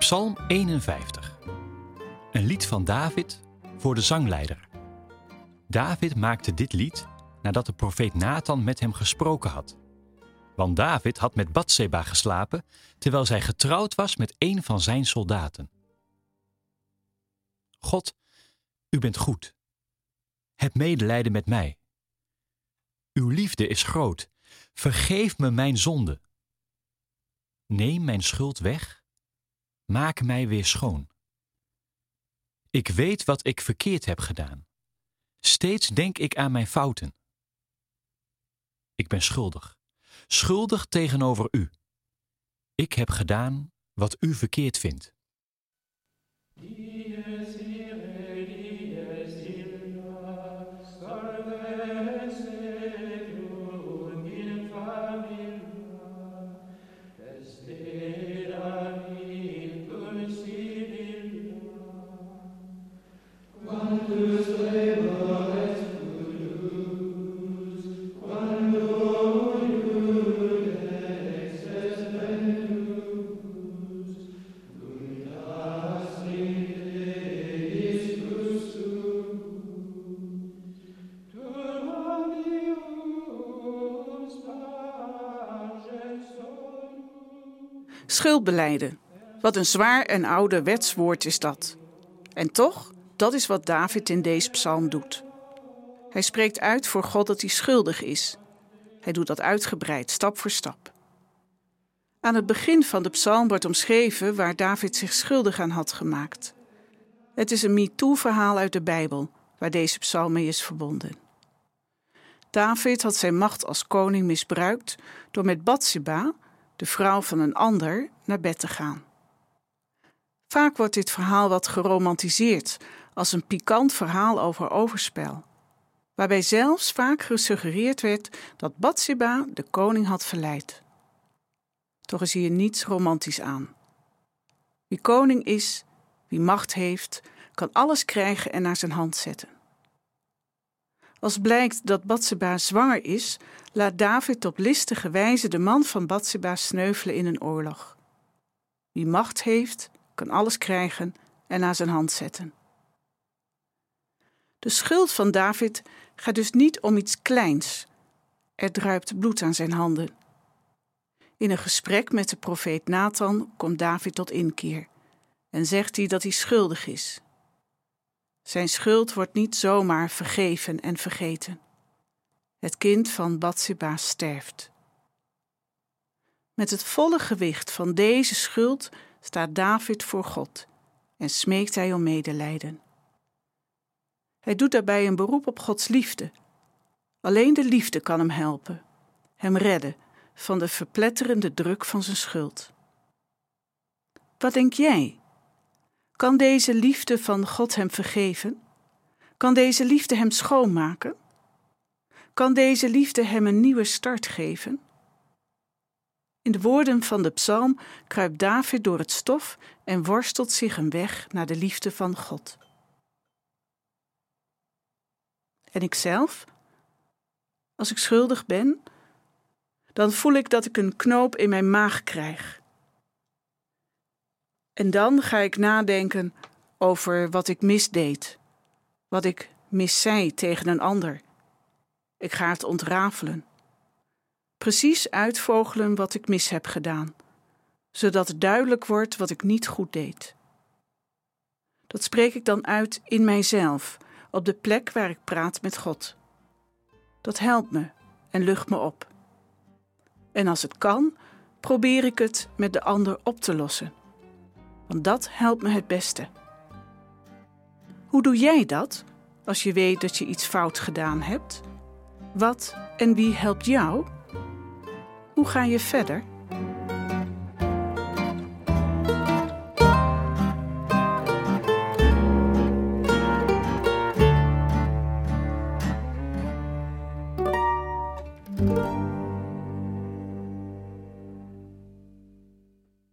Psalm 51. Een lied van David voor de zangleider. David maakte dit lied nadat de profeet Nathan met hem gesproken had. Want David had met Batseba geslapen terwijl zij getrouwd was met een van zijn soldaten. God, u bent goed. Heb medelijden met mij. Uw liefde is groot. Vergeef me mijn zonde. Neem mijn schuld weg. Maak mij weer schoon. Ik weet wat ik verkeerd heb gedaan. Steeds denk ik aan mijn fouten. Ik ben schuldig. Schuldig tegenover u. Ik heb gedaan wat u verkeerd vindt. Schuldbeleiden. Wat een zwaar en oude wetswoord is dat. En toch, dat is wat David in deze psalm doet. Hij spreekt uit voor God dat hij schuldig is. Hij doet dat uitgebreid, stap voor stap. Aan het begin van de psalm wordt omschreven waar David zich schuldig aan had gemaakt. Het is een MeToo-verhaal uit de Bijbel, waar deze psalm mee is verbonden. David had zijn macht als koning misbruikt door met Bathsheba, de vrouw van een ander, naar bed te gaan. Vaak wordt dit verhaal wat geromantiseerd als een pikant verhaal over overspel, waarbij zelfs vaak gesuggereerd werd dat Bathsheba de koning had verleid. Toch is hier niets romantisch aan. Wie koning is, wie macht heeft, kan alles krijgen en naar zijn hand zetten. Als blijkt dat Batseba zwanger is, laat David op listige wijze de man van Batseba sneuvelen in een oorlog. Wie macht heeft, kan alles krijgen en naar zijn hand zetten. De schuld van David gaat dus niet om iets kleins. Er druipt bloed aan zijn handen. In een gesprek met de profeet Nathan komt David tot inkeer en zegt hij dat hij schuldig is. Zijn schuld wordt niet zomaar vergeven en vergeten. Het kind van Bathsheba sterft. Met het volle gewicht van deze schuld staat David voor God en smeekt hij om medelijden. Hij doet daarbij een beroep op Gods liefde. Alleen de liefde kan hem helpen, hem redden van de verpletterende druk van zijn schuld. Wat denk jij? Kan deze liefde van God hem vergeven? Kan deze liefde hem schoonmaken? Kan deze liefde hem een nieuwe start geven? In de woorden van de psalm kruipt David door het stof en worstelt zich een weg naar de liefde van God. En ikzelf? Als ik schuldig ben, dan voel ik dat ik een knoop in mijn maag krijg. En dan ga ik nadenken over wat ik misdeed, wat ik miszei tegen een ander. Ik ga het ontrafelen. Precies uitvogelen wat ik mis heb gedaan, zodat duidelijk wordt wat ik niet goed deed. Dat spreek ik dan uit in mijzelf, op de plek waar ik praat met God. Dat helpt me en lucht me op. En als het kan, probeer ik het met de ander op te lossen. Want dat helpt me het beste. Hoe doe jij dat als je weet dat je iets fout gedaan hebt? Wat en wie helpt jou? Hoe ga je verder?